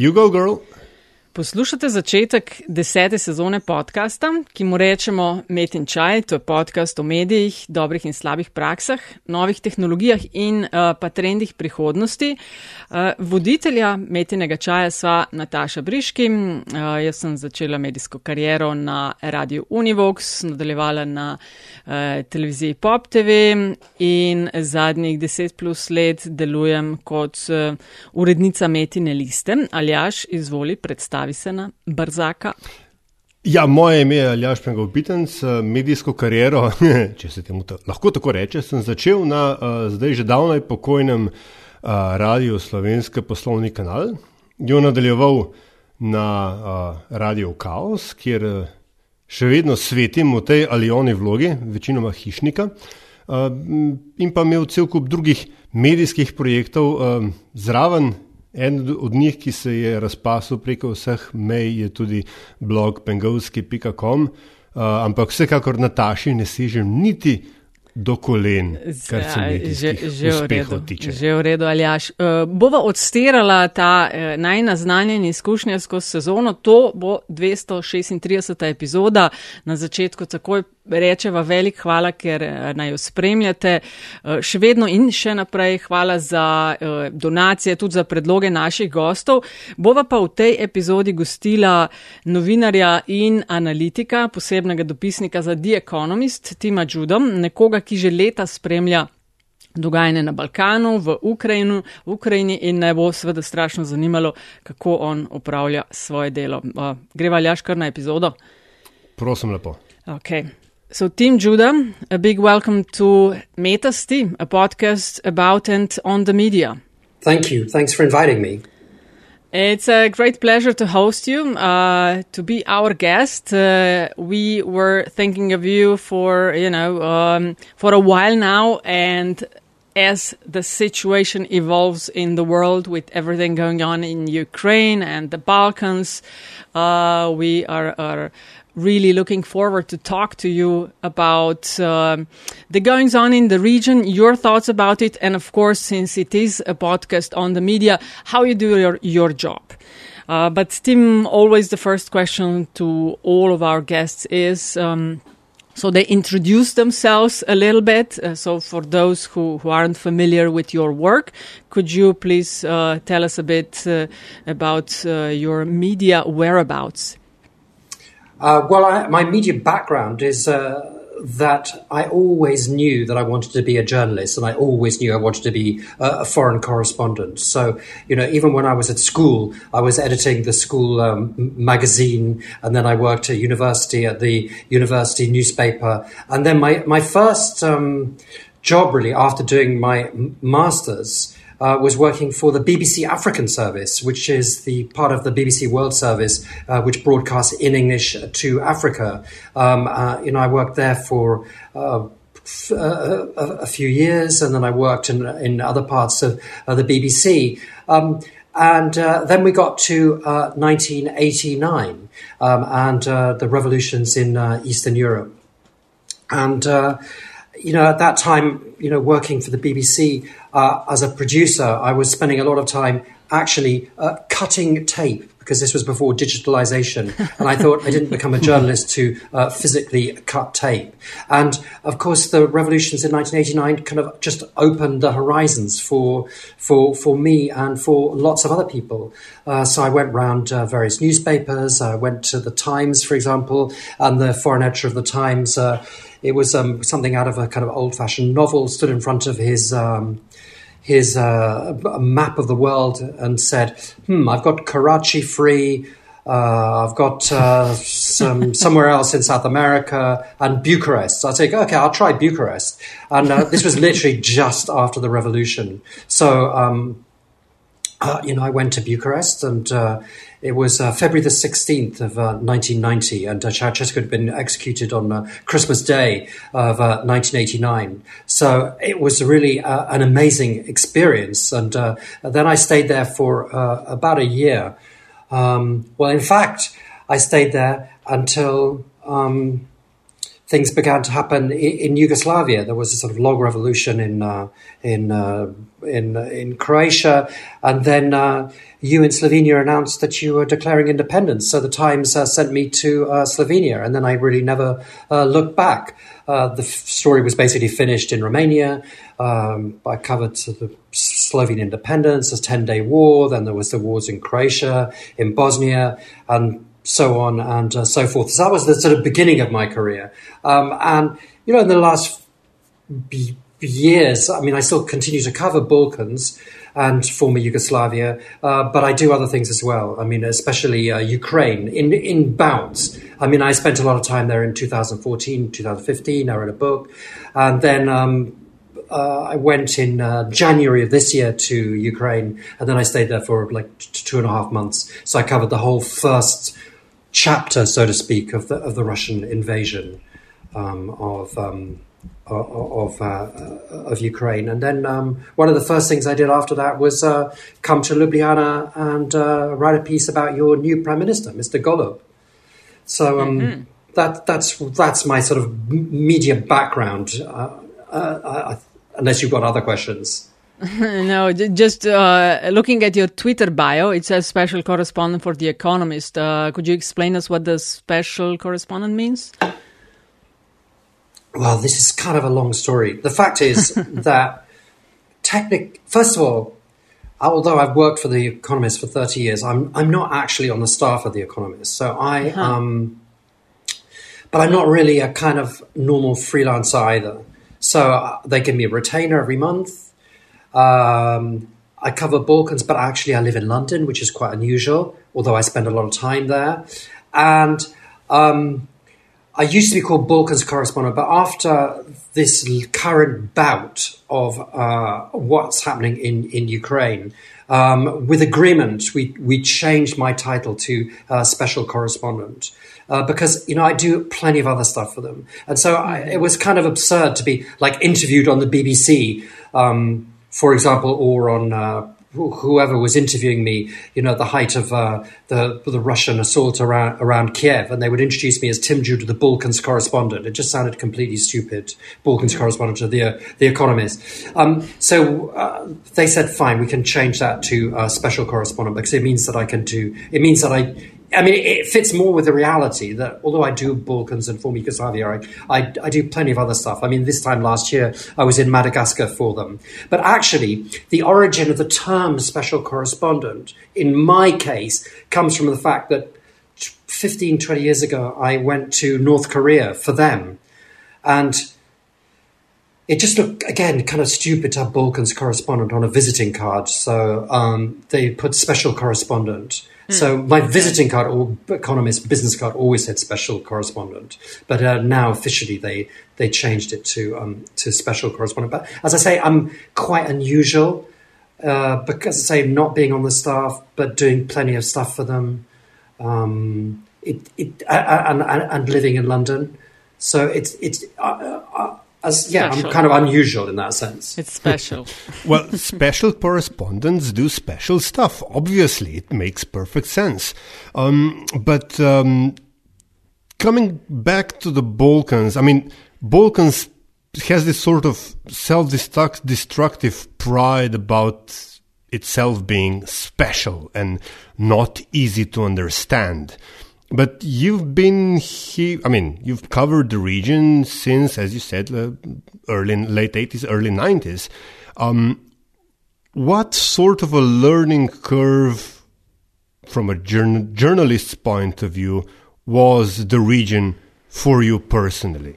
You go, girl. Poslušate začetek desete sezone podcasta, ki mu rečemo Met in Čaj. To je podcast o medijih, dobrih in slabih praksah, novih tehnologijah in uh, pa trendih prihodnosti. Uh, voditelja Metinega čaja sva Nataša Briški. Uh, jaz sem začela medijsko kariero na radiju Univox, nadaljevala na uh, televiziji Pop TV in zadnjih deset plus let delujem kot uh, urednica Metine liste. Aljaš, izvoli predstaviti predstavi se na Brzaka. Ja, moje ime je Aljaš Pengovpitenc, medijsko kariero, če se temu ta, lahko tako reče, sem začel na uh, zdaj že davnaj pokojnem uh, radiju Slovenske poslovni kanal, jo nadaljeval na uh, radiju Chaos, kjer še vedno svetim v tej ali oni vlogi, večinoma hišnika, uh, in pa imel cel kup drugih medijskih projektov uh, zraven En od njih, ki se je razpasil preko vseh mej, je tudi blog pengovski.com, uh, ampak vsekakor Nataši ne sežem niti do kolen, kar se mi že, že v redu tiče. Že v redu, Aljaš. Uh, bova odstirala ta uh, najnaznanjen izkušnja skozi sezono, to bo 236. epizoda na začetku takoj rečeva velik hvala, ker eh, naj jo spremljate. Eh, še vedno in še naprej hvala za eh, donacije, tudi za predloge naših gostov. Bova pa v tej epizodi gostila novinarja in analitika, posebnega dopisnika za The Economist, Tima Judom, nekoga, ki že leta spremlja. Dogajanje na Balkanu, v, Ukrajinu, v Ukrajini in ne bo seveda strašno zanimalo, kako on upravlja svoje delo. Uh, greva ljaš kar na epizodo? Prosim lepo. Okay. So, Tim Judah, a big welcome to Metin čaj, a podcast about and on the media. Thank you. Thanks for inviting me. It's a great pleasure to host you, uh, to be our guest. Uh, we were thinking of you for, you know, um, for a while now. And as the situation evolves in the world with everything going on in Ukraine and the Balkans, uh, we are, are really looking forward to talk to you about um, the goings on in the region, your thoughts about it, and of course, since it is a podcast on the media, how you do your, your job. Uh, but Tim, always the first question to all of our guests is, um, so they introduce themselves a little bit. Uh, so for those who, who aren't familiar with your work, could you please uh, tell us a bit uh, about uh, your media whereabouts? Uh, well, I, my media background is uh, that I always knew that I wanted to be a journalist, and I always knew I wanted to be a, a foreign correspondent. So, you know, even when I was at school, I was editing the school um, magazine, and then I worked at university at the university newspaper, and then my my first um, job really after doing my masters uh, was working for the BBC African Service, which is the part of the BBC World Service uh, which broadcasts in English to Africa. Um, uh, you know, I worked there for. Uh, uh, a, few years, and then I worked in in other parts of the BBC. Um, and uh, then we got to 1989 um, and the revolutions in Eastern Europe. And you know, at that time, you know, working for the BBC uh, as a producer, I was spending a lot of time actually uh, cutting tape because this was before digitalization. And I thought I didn't become a journalist to uh, physically cut tape. And of course, the revolutions in 1989 kind of just opened the horizons for, for, for me and for lots of other people. Uh, so I went around uh, various newspapers. I went to the Times, for example, and the foreign editor of the Times uh, it was um, something out of a kind of old fashioned novel, stood in front of his. Um, his uh, map of the world and said, "Hmm, I've got Karachi free, uh, I've got uh, some somewhere else in South America and Bucharest." So I say, "Okay, I'll try Bucharest." And uh, this was literally just after the revolution. So um, uh, you know, I went to Bucharest and uh, it was uh, February the 16th of 1990 uh, and uh, Ceausescu had been executed on uh, Christmas Day of 1989. So it was really an amazing experience. And then I stayed there for about a year. Um, well, in fact, I stayed there until um, things began to happen in, in, Yugoslavia. There was a sort of long revolution in uh, in uh, in in Croatia, and then uh, you in Slovenia announced that you were declaring independence. So the Times uh, sent me to uh, Slovenia, and then I really never uh, looked back. the f- story was basically finished in Romania. Um, I covered the Slovene independence, the ten day war. Then there was the wars in Croatia, in Bosnia, and so on and uh, so forth. So that was the sort of beginning of my career. Um, and, you know, in the last b- years, I mean, I still continue to cover Balkans and former Yugoslavia, uh, but I do other things as well. I mean, especially uh, Ukraine in, in bouts. I mean, I spent a lot of time there in 2014, 2015. I wrote a book. And then um, uh, I went in uh, January of this year to Ukraine, and then I stayed there for like t- two and a half months. So I covered the whole first chapter, so to speak, of the of the Russian invasion um, of um, of uh, of Ukraine. And then um, one of the first things I did after that was uh, come to Ljubljana and uh, write a piece about your new prime minister, Mr. Golob. So um, mm-hmm. that that's that's my sort of media background. Uh, uh, unless you've got other questions. no, just uh, looking at your Twitter bio, it says special correspondent for The Economist. Uh, could you explain us what the special correspondent means? Well, this is kind of a long story. The fact is that technic. First of all, although I've worked for The Economist for thirty years, I'm I'm not actually on the staff of The Economist. So I uh-huh. um, but I'm not really a kind of normal freelancer either. So uh, they give me a retainer every month um, I cover Balkans, but actually I live in London, which is quite unusual, although I spend a lot of time there. And um, I used to be called Balkans correspondent, but after this current bout of uh, what's happening in, in Ukraine, um, with agreement, we, we changed my title to uh, special correspondent. Uh, because you know I do plenty of other stuff for them, and so I, it was kind of absurd to be like interviewed on the BBC um, for example, or on uh, whoever was interviewing me, you know, at the height of uh, the the Russian assault around around Kiev, and they would introduce me as Tim Judah, the Balkans correspondent. It just sounded completely stupid. Balkans correspondent to the uh, the Economist. Um, so uh, they said, fine, we can change that to uh, special correspondent because it means that I can do. It means that I I mean, it fits more with the reality that although I do Balkans and former Yugoslavia, I, I, I, do plenty of other stuff. I mean, this time last year, I was in Madagascar for them. But actually, the origin of the term special correspondent, in my case, comes from the fact that 15, 20 years ago, I went to North Korea for them. And it just looked, again, kind of stupid to have Balkans correspondent on a visiting card. So um, they put special correspondent. So hmm. my visiting card or economist business card always had special correspondent, but uh, now officially they they changed it to um, to special correspondent. But as I say, I'm quite unusual uh, because I say not being on the staff, but doing plenty of stuff for them. Um, it, it and, and, and living in London, so it's it's. Uh, uh as yeah, special. I'm kind of unusual in that sense. It's special. well, special correspondents do special stuff. Obviously, it makes perfect sense. Um, but um, coming back to the Balkans, I mean, Balkans has this sort of self-destructive pride about itself being special and not easy to understand. But you've been here, I mean, you've covered the region since, as you said, uh, early, late 80s, early 90s. Um, what sort of a learning curve, from a journal- journalist's point of view, was the region for you personally?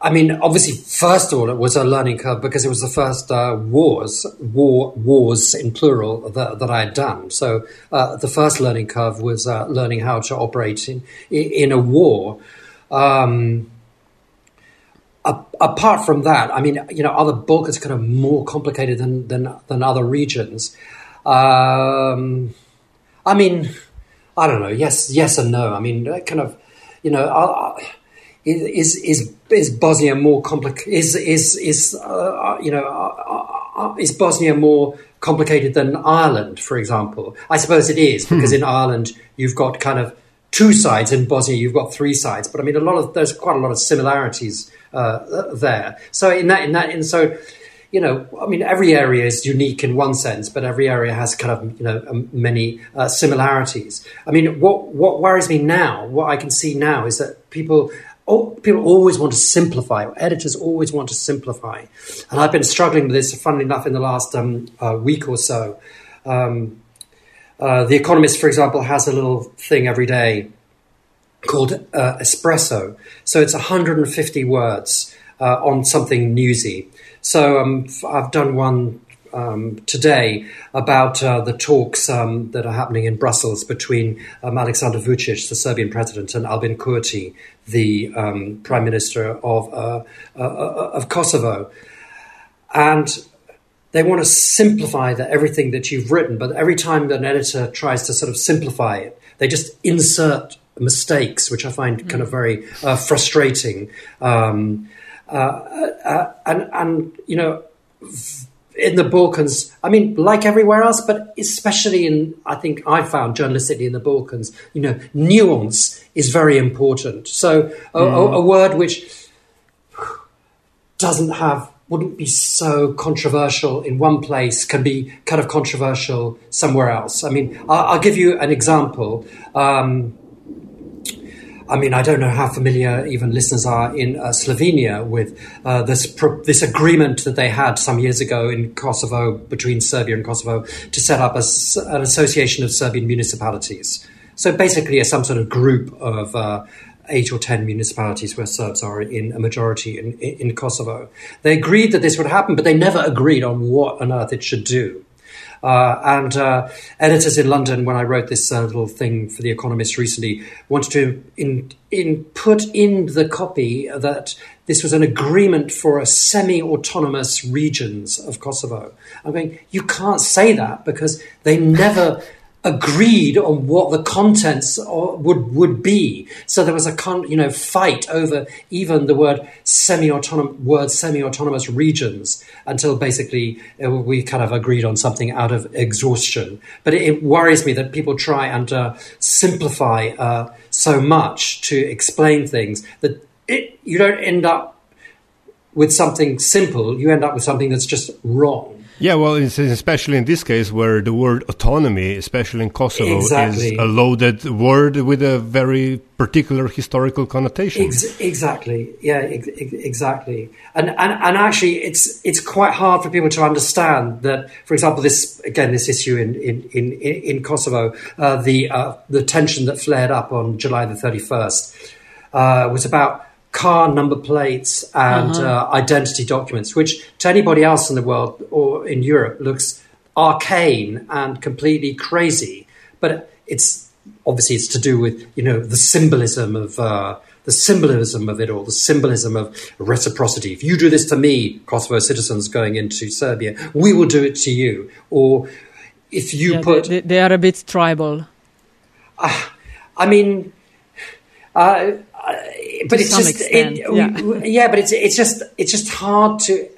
I mean, obviously, first of all, it was a learning curve because it was the first uh, wars, war wars in plural that, that I had done. So uh, the first learning curve was uh, learning how to operate in in a war. Um, apart from that, I mean, you know, other Balkans kind of more complicated than than, than other regions. Um, I mean, I don't know. Yes, yes and no. I mean, kind of, you know. I, is is is Bosnia more complicated? Is is is uh, uh you know uh, uh, is Bosnia more complicated than Ireland, for example? I suppose it is because hmm. in Ireland you've got kind of two sides. In Bosnia, you've got three sides. But I mean, a lot of there's quite a lot of similarities uh, there. So in that, in that, and so you know, I mean, every area is unique in one sense, but every area has kind of, you know, um, many uh, similarities. I mean, what what worries me now, what I can see now, is that people oh, people always want to simplify. Editors always want to simplify, and I've been struggling with this. Funnily enough, in the last um, uh, week or so, um, uh, the Economist, for example, has a little thing every day called uh, Espresso. So it's 150 words uh, on something newsy. So um, I've done one um, today about uh, the talks um, that are happening in Brussels between um, Alexander Vucic, the Serbian president, and Albin Kurti, the um, prime minister of uh, uh, uh, of Kosovo, and they want to simplify the, everything that you've written. But every time an editor tries to sort of simplify it, they just insert mistakes, which I find mm. kind of very uh, frustrating. Um, uh, uh, and and you know in the Balkans, I mean, like everywhere else, but especially in, I think I found journalistically in the Balkans, you know, nuance is very important. So a, mm. a, a word which doesn't have, wouldn't be so controversial in one place can be kind of controversial somewhere else. I mean, I'll, I'll give you an example. Um, I mean, I don't know how familiar even listeners are in uh, Slovenia with uh, this pro- this agreement that they had some years ago in Kosovo between Serbia and Kosovo to set up a, an association of Serbian municipalities. So basically, some sort of group of uh, eight or ten municipalities where Serbs are in a majority in, in Kosovo. They agreed that this would happen, but they never agreed on what on earth it should do. Uh, and uh, editors in London, when I wrote this uh, little thing for The Economist recently, wanted to in, in put in the copy that this was an agreement for a semi-autonomous regions of Kosovo. I'm going, you can't say that because they never agreed on what the contents would would be. So there was a con, you know fight over even the word semi-autonomous word semi-autonomous regions until basically uh, we kind of agreed on something out of exhaustion. But it, it worries me that people try and uh, simplify uh, so much to explain things that it, you don't end up with something simple. You end up with something that's just wrong. Yeah, well, especially in this case where the word autonomy, especially in Kosovo, exactly. is a loaded word with a very particular historical connotation. Ex- exactly. Yeah, ex- exactly. And, and and actually, it's it's quite hard for people to understand that. For example, this again, this issue in in in, in Kosovo, uh, the uh, the tension that flared up on July the thirty first uh, was about car number plates and uh-huh. uh, identity documents, which to anybody else in the world or in Europe looks arcane and completely crazy. But it's obviously it's to do with you know the symbolism of uh, the symbolism of it all, the symbolism of reciprocity. If you do this to me, Kosovo citizens going into Serbia, we will do it to you. Or if you yeah, put, they, they, are a bit tribal. Uh, I mean. Uh, but it's just it, yeah. yeah. but it's it's just it's just hard to,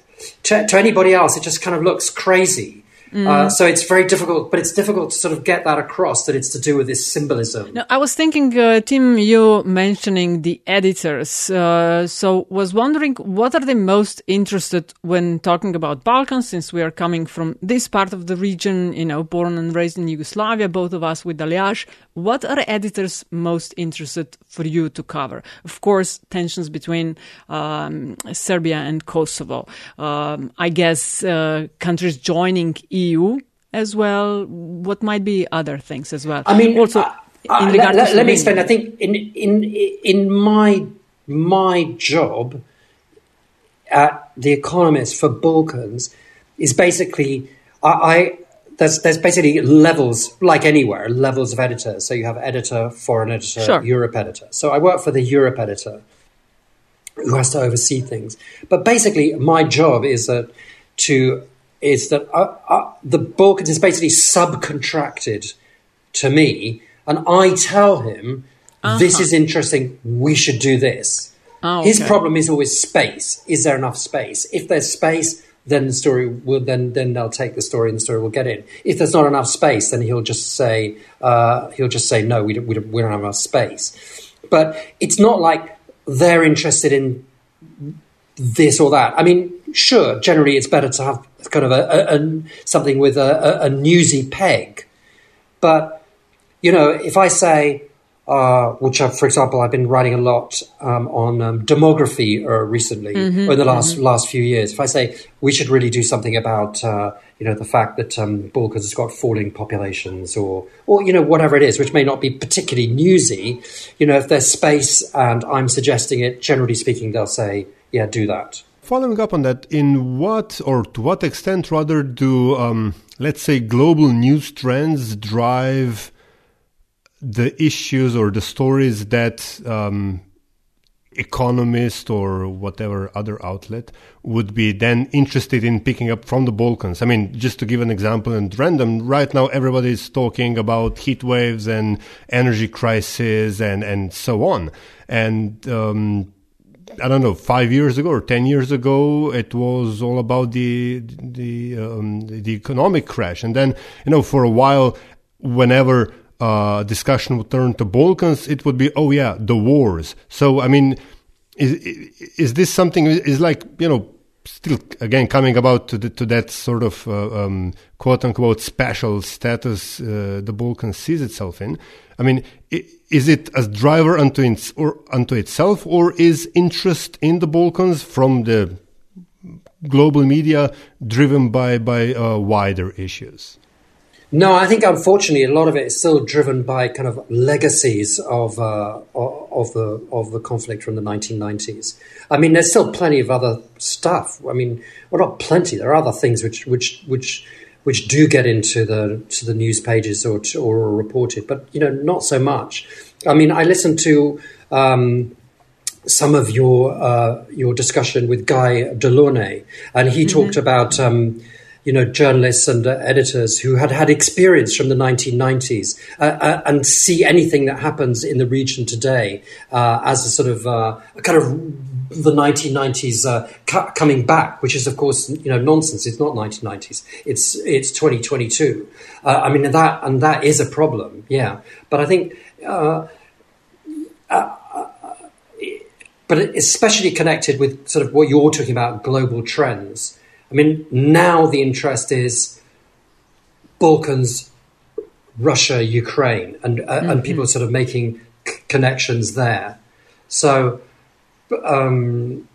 to to anybody else. It just kind of looks crazy. Mm. Uh, so it's very difficult, but it's difficult to sort of get that across that it's to do with this symbolism. Now, I was thinking, uh, Tim, you mentioning the editors. Uh, so was wondering what are they most interested when talking about Balkans, since we are coming from this part of the region, you know, born and raised in Yugoslavia, both of us with Aljaž. What are editors most interested for you to cover? Of course, tensions between um, Serbia and Kosovo. Um, I guess uh, countries joining EU as well? What might be other things as well? I mean, also. Uh, uh, let, let, let me explain. I think in in in my my job at the Economist for Balkans is basically I, I there's there's basically levels like anywhere levels of editors. So you have editor, foreign editor, sure. Europe editor. So I work for the Europe editor who has to oversee things. But basically, my job is that to is that uh, uh, the Balkans is basically subcontracted to me, and I tell him, uh-huh. this is interesting, we should do this. Oh, okay. His problem is always space. Is there enough space? If there's space, then the story will then then they'll take the story and the story will get in. If there's not enough space, then he'll just say uh, he'll just say no, we don't, we don't, we don't have enough space. But it's not like they're interested in this or that. I mean, sure, generally it's better to have kind of a, a, a something with a, a, newsy peg, but you know, if I say uh, which, I've, for example, I've been writing a lot um, on um, demography uh, recently, mm-hmm, or in the last mm-hmm. last few years. If I say we should really do something about, uh, you know, the fact that um, Balkans has got falling populations, or or you know whatever it is, which may not be particularly newsy, you know, if there's space and I'm suggesting it, generally speaking, they'll say, yeah, do that. Following up on that, in what or to what extent rather do um, let's say global news trends drive the issues or the stories that um, economist or whatever other outlet would be then interested in picking up from the Balkans. I mean, just to give an example and random, right now everybody is talking about heat waves and energy crisis and, and so on. And, um, I don't know, five years ago or ten years ago, it was all about the the um, the economic crash, and then you know for a while, whenever uh, discussion would turn to Balkans, it would be, oh yeah, the wars. So, I mean, is, is this something, is like, you know, still again coming about to, the, to that sort of uh, um, quote unquote special status uh, the Balkans sees itself in. I mean, is it a driver unto, its, or unto itself, or is interest in the Balkans from the global media driven by by uh, wider issues? No, I think unfortunately a lot of it is still driven by kind of legacies of uh, of the of the conflict from the 1990s. I mean, there's still plenty of other stuff. I mean, well, not plenty. There are other things which which which which do get into the to the news pages or to, or are reported, but you know, not so much. I mean, I listened to. Um, some of your uh, your discussion with Guy De Launey, and he mm-hmm. talked about um, you know, journalists and uh, editors who had had experience from the 1990s uh, uh, and see anything that happens in the region today uh, as a sort of uh, a kind of the 1990s uh, cu- coming back, which is of course you know nonsense. It's not 1990s. It's it's 2022. I mean that and that is a problem. Yeah, but I think. but especially connected with sort of what you're talking about, global trends. I mean, now the interest is Balkans, Russia, Ukraine, and uh, mm-hmm. and people are sort of making c- connections there. So, um,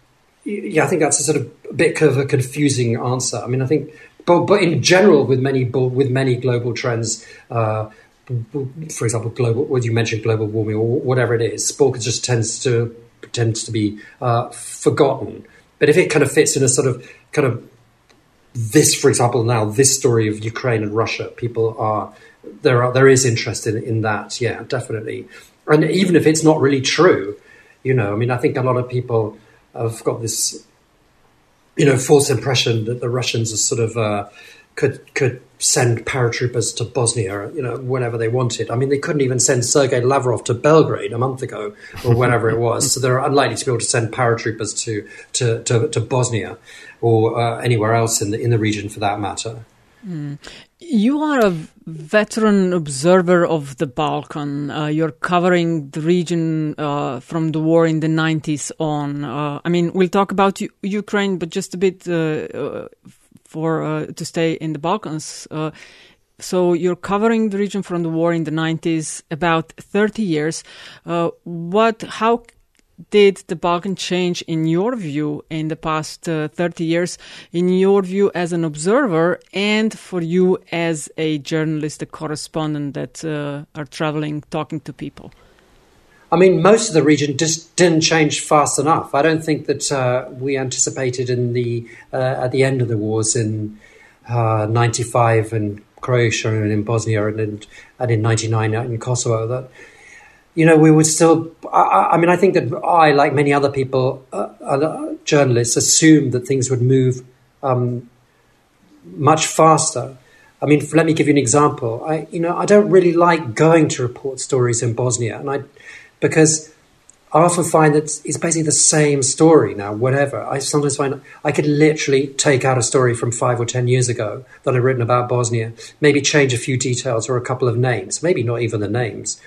yeah, I think that's a sort of a bit of a confusing answer. I mean, I think, but but in general, with many with many global trends. Uh, for example, global. What you mentioned, global warming or whatever it is, Balkans just tends to tends to be uh, forgotten. But if it kind of fits in a sort of kind of this, for example, now this story of Ukraine and Russia, people are there are there is interest in, in that, yeah, definitely. And even if it's not really true, you know, I mean, I think a lot of people have got this, you know, false impression that the Russians are sort of uh, could could send paratroopers to Bosnia, you know, whenever they wanted. I mean, they couldn't even send Sergei Lavrov to Belgrade a month ago or whenever it was. So they're unlikely to be able to send paratroopers to to, to, to Bosnia or uh, anywhere else in the in the region for that matter. Mm. You are a veteran observer of the Balkan. Uh, you're covering the region uh, from the war in the 90s on. Uh, I mean, we'll talk about U- Ukraine, but just a bit uh, uh, for uh, to stay in the Balkans. so you're covering the region from the war in the 90s, about 30 years. what? How did the Balkan change in your view in the past uh, 30 years, in your view as an observer, and for you as a journalist, a correspondent that uh, are traveling, talking to people? I mean, most of the region just didn't change fast enough. I don't think that uh, we anticipated in the uh, at the end of the wars in '95 uh, in Croatia and in Bosnia and in, and in '99 in Kosovo that you know, we would still. I, I, mean, I think that I, like many other people, uh, uh, journalists, assumed that things would move um, much faster. I mean, let me give you an example. I, you know, I don't really like going to report stories in Bosnia, and I because I often find that it's basically the same story now, whatever. I sometimes find I could literally take out a story from five or ten years ago that I've written about Bosnia, maybe change a few details or a couple of names, maybe not even the names,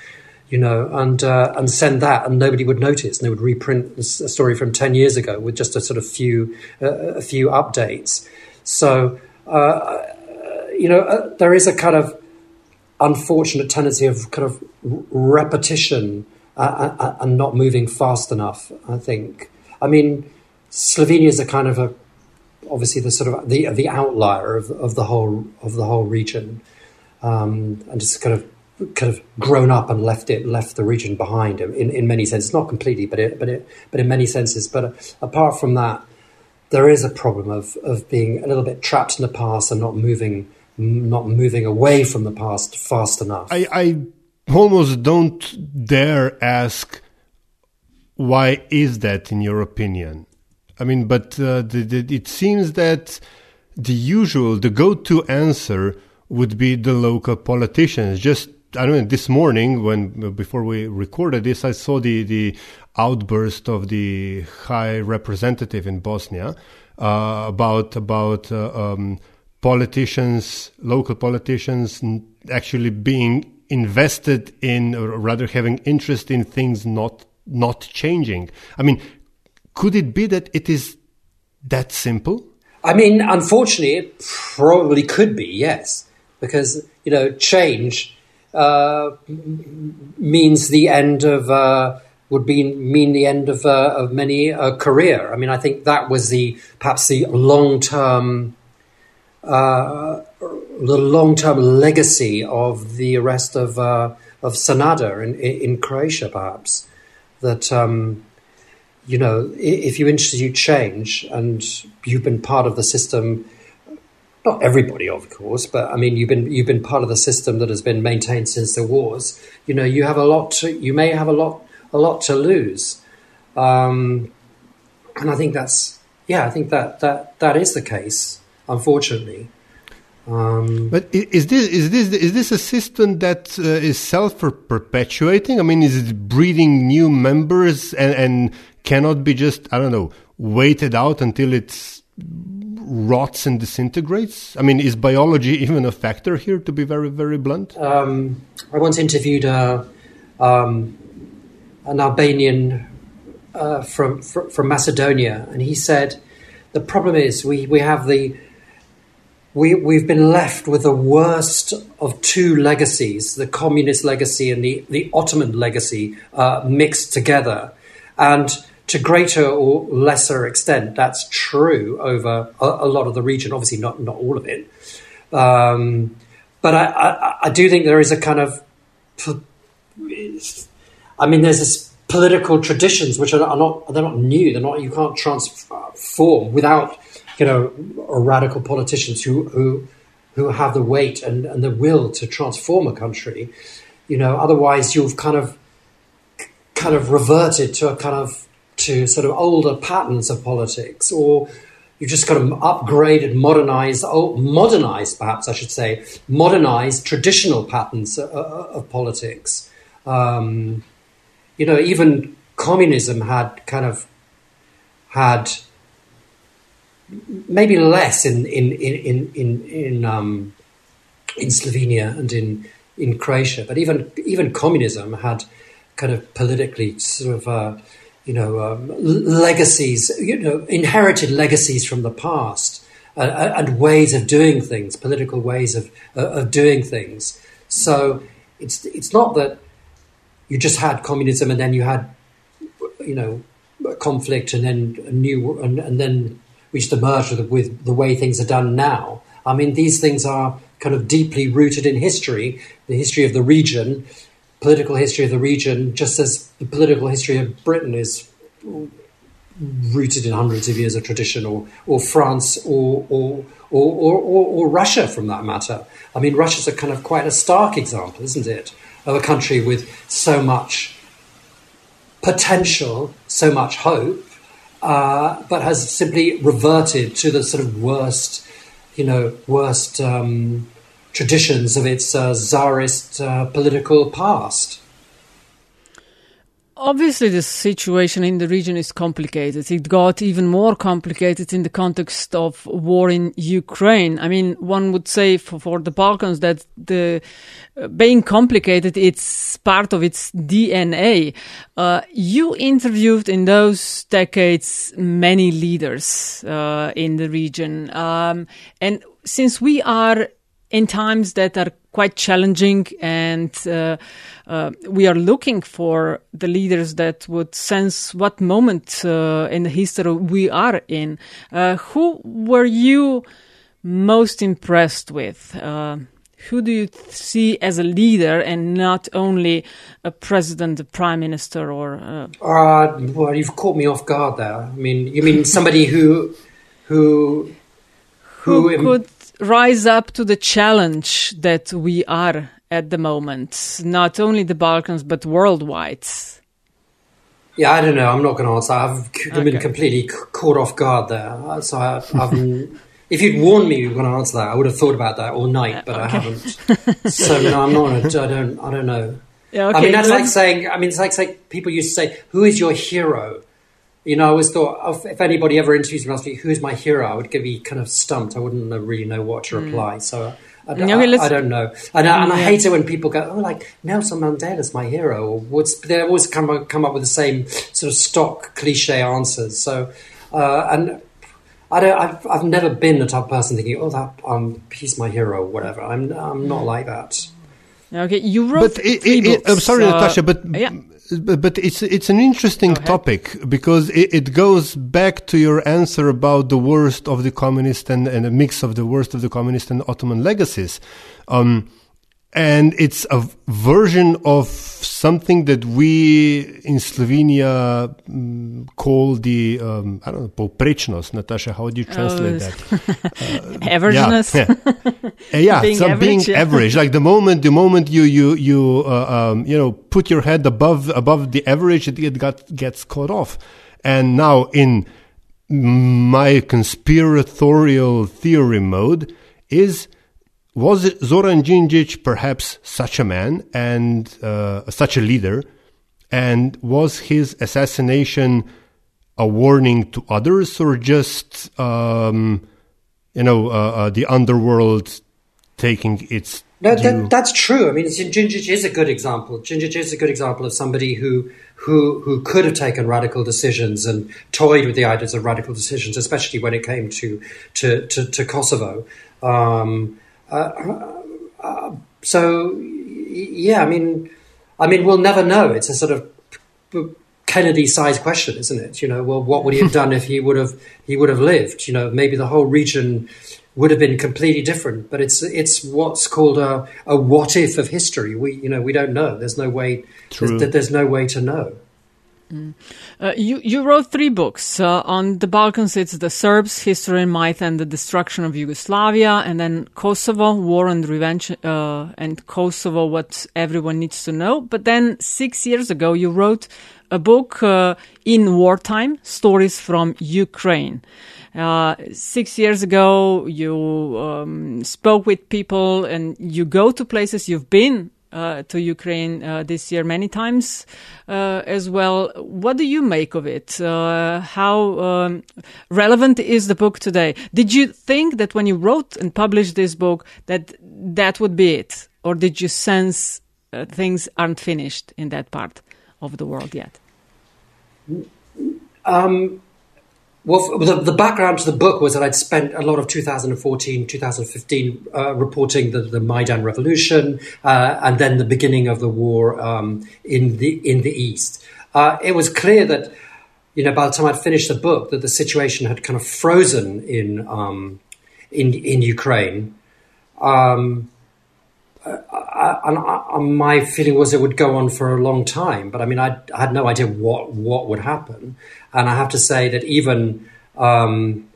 you know, and uh, and send that, and nobody would notice, and they would reprint a story from ten years ago with just a sort of few uh, a few updates. So uh, you know, uh, there is a kind of unfortunate tendency of kind of repetition uh, uh, uh, and not moving fast enough. I think. I mean, Slovenia is a kind of a obviously the sort of the the outlier of, of the whole of the whole region, um, and just kind of kind of grown up and left it left the region behind in, in many senses. Not completely but it, but it, but in many senses. But apart from that there is a problem of of being a little bit trapped in the past and not moving not moving away from the past fast enough. I, I almost don't dare ask why is that in your opinion? I mean but uh, the, the, it seems that the usual the go-to answer would be the local politicians. Just i don't know this morning when before we recorded this i saw the the outburst of the high representative in bosnia uh, about about uh, um, politicians local politicians actually being invested in, or rather having interest in things not not changing. I mean, could it be that it is that simple? I mean, unfortunately, it probably could be, yes, because you know, change uh, means the end of uh, would be mean the end of uh, of many a career. I mean, I think that was the perhaps the long term uh, the long term legacy of the arrest of uh, of Sanader in, in Croatia, perhaps that um, you know if you institute change and you've been part of the system. Not everybody, of course, but I mean, you've been you've been part of the system that has been maintained since the wars. You know, you have a lot. To, you may have a lot a lot to lose, um, and I think that's yeah. I think that that that is the case, unfortunately. Um, but is this is this is this a system that uh, is self perpetuating? I mean, is it breeding new members and, and cannot be just I don't know waited out until it rots and disintegrates? I mean, is biology even a factor here? To be very very blunt, um, I once interviewed a, um, an Albanian uh, from from Macedonia, and he said the problem is we we have the we, we've been left with the worst of two legacies the communist legacy and the, the Ottoman legacy uh, mixed together. And to greater or lesser extent, that's true over a, a lot of the region, obviously, not, not all of it. Um, but I, I, I, do think there is a kind of, I mean, there's this political traditions which are not, they're not new, they're not, you can't transform without you know, radical politicians who who who have the weight and, and the will to transform a country. You know, otherwise you've kind of kind of reverted to a kind of to sort of older patterns of politics, or you've just kind of upgraded, modernized, oh, modernize perhaps I should say, modernize traditional patterns of, of politics. Um, you know, even communism had kind of had maybe less in in in in in, um, in Slovenia and in in Croatia, but even even communism had kind of politically sort of uh, you know um, legacies, you know, inherited legacies from the past uh, uh, and ways of doing things, political ways of uh, of doing things. So it's it's not that you just had communism and then you had you know conflict and then a new and, and then which emerged with, with the way things are done now. I mean, these things are kind of deeply rooted in history, the history of the region, political history of the region, just as the political history of Britain is rooted in hundreds of years of tradition, or, or France, or, or, or, or, Russia, from that matter. I mean, Russia's a kind of quite a stark example, isn't it, of a country with so much potential, so much hope, uh, but has simply reverted to the sort of worst, you know, worst um, traditions of its uh, czarist uh, political past. Obviously, the situation in the region is complicated. It got even more complicated in the context of war in Ukraine. I mean, one would say for, for the Balkans that the uh, being complicated, it's part of its DNA. Uh, you interviewed in those decades many leaders uh, in the region, um, and since we are in times that are quite challenging and uh, uh, we are looking for the leaders that would sense what moment uh, in the history we are in. Uh, who were you most impressed with? Uh, who do you see as a leader and not only a president, a prime minister, or? Uh, well, you've caught me off guard there. I mean, you mean somebody who, who, who, who could rise up to the challenge that we are at the moment, not only the Balkans but worldwide? Yeah, I don't know. I'm not going to answer. I've okay. been completely caught off guard there. So I, have if you'd warned me you were going to answer that, I would have thought about that all night, but uh, okay. I haven't. so no, I'm not. I don't. I don't know. Yeah, okay. I mean, that's like saying. I mean, it's like saying people used to say, "Who is your hero?" You know, I always thought if anybody ever interviews me, asked me who's my hero, I would be kind of stumped. I wouldn't really know what to hmm. reply. Mm. So I, I, I, I, don't know. And, I, and I hate it when people go, "Oh, like Nelson Mandela's my hero," or what's they always come come up with the same sort of stock cliche answers. So uh, and. I don't. I've, I've never been the type of person thinking, "Oh, that um, he's my hero," whatever. I'm I'm not hmm. like that. Okay, you wrote. But it, it, I'm sorry, uh, Natasha, but yeah but it's it's an interesting topic because it, it, goes back to your answer about the worst of the communist and, and a mix of the worst of the communist and Ottoman legacies. Um, and it's a version of something that we in Slovenia mm, call the um, I don't know poprečnost. Natasha, how do you translate oh, that? Uh, Averageness. Yeah, yeah. Uh, yeah being average, being yeah. average. Like the moment the moment you you you uh, um, you know put your head above above the average, it, it got gets caught off. And now in my conspiratorial theory mode is was Zoran Djindjic perhaps such a man and uh, such a leader? And was his assassination a warning to others or just, um, you know, uh, uh, the underworld taking its. No, that, that's true. I mean, Djindjic is a good example. Djindjic is a good example of somebody who, who, who could have taken radical decisions and toyed with the ideas of radical decisions, especially when it came to, to, to, to Kosovo. Um, uh, uh, so yeah, I mean, I mean, we'll never know. It's a sort of Kennedy-sized question, isn't it? You know, well, what would he have done if he would have he would have lived? You know, maybe the whole region would have been completely different. But it's it's what's called a, a what if of history. We you know we don't know. There's no way. There's, there's no way to know. Mm. Uh, you you wrote three books uh, on the Balkans. It's the Serbs, History and myth, and the Destruction of Yugoslavia, and then Kosovo, War and Revenge, uh, and Kosovo, what everyone needs to know. But then six years ago, you wrote a book uh, in wartime, stories from Ukraine. Uh, six years ago, you um, spoke with people, and you go to places you've been uh, to Ukraine uh, this year many times uh, as well. What do you make of it? Uh, how um, relevant is the book today? Did you think that when you wrote and published this book that that would be it, or did you sense uh, things aren't finished in that part of the world yet? Um, well, the, the, background to the book was that I'd spent a lot of 2014, 2015 uh, reporting the, the, Maidan revolution uh, and then the beginning of the war um, in the in the east. Uh, it was clear that, you know, by the time I'd finished the book, that the situation had kind of frozen in um, in in Ukraine. Um, and my feeling was it would go on for a long time. But I mean, I, I, had no idea what what would happen. And I have to say that even um,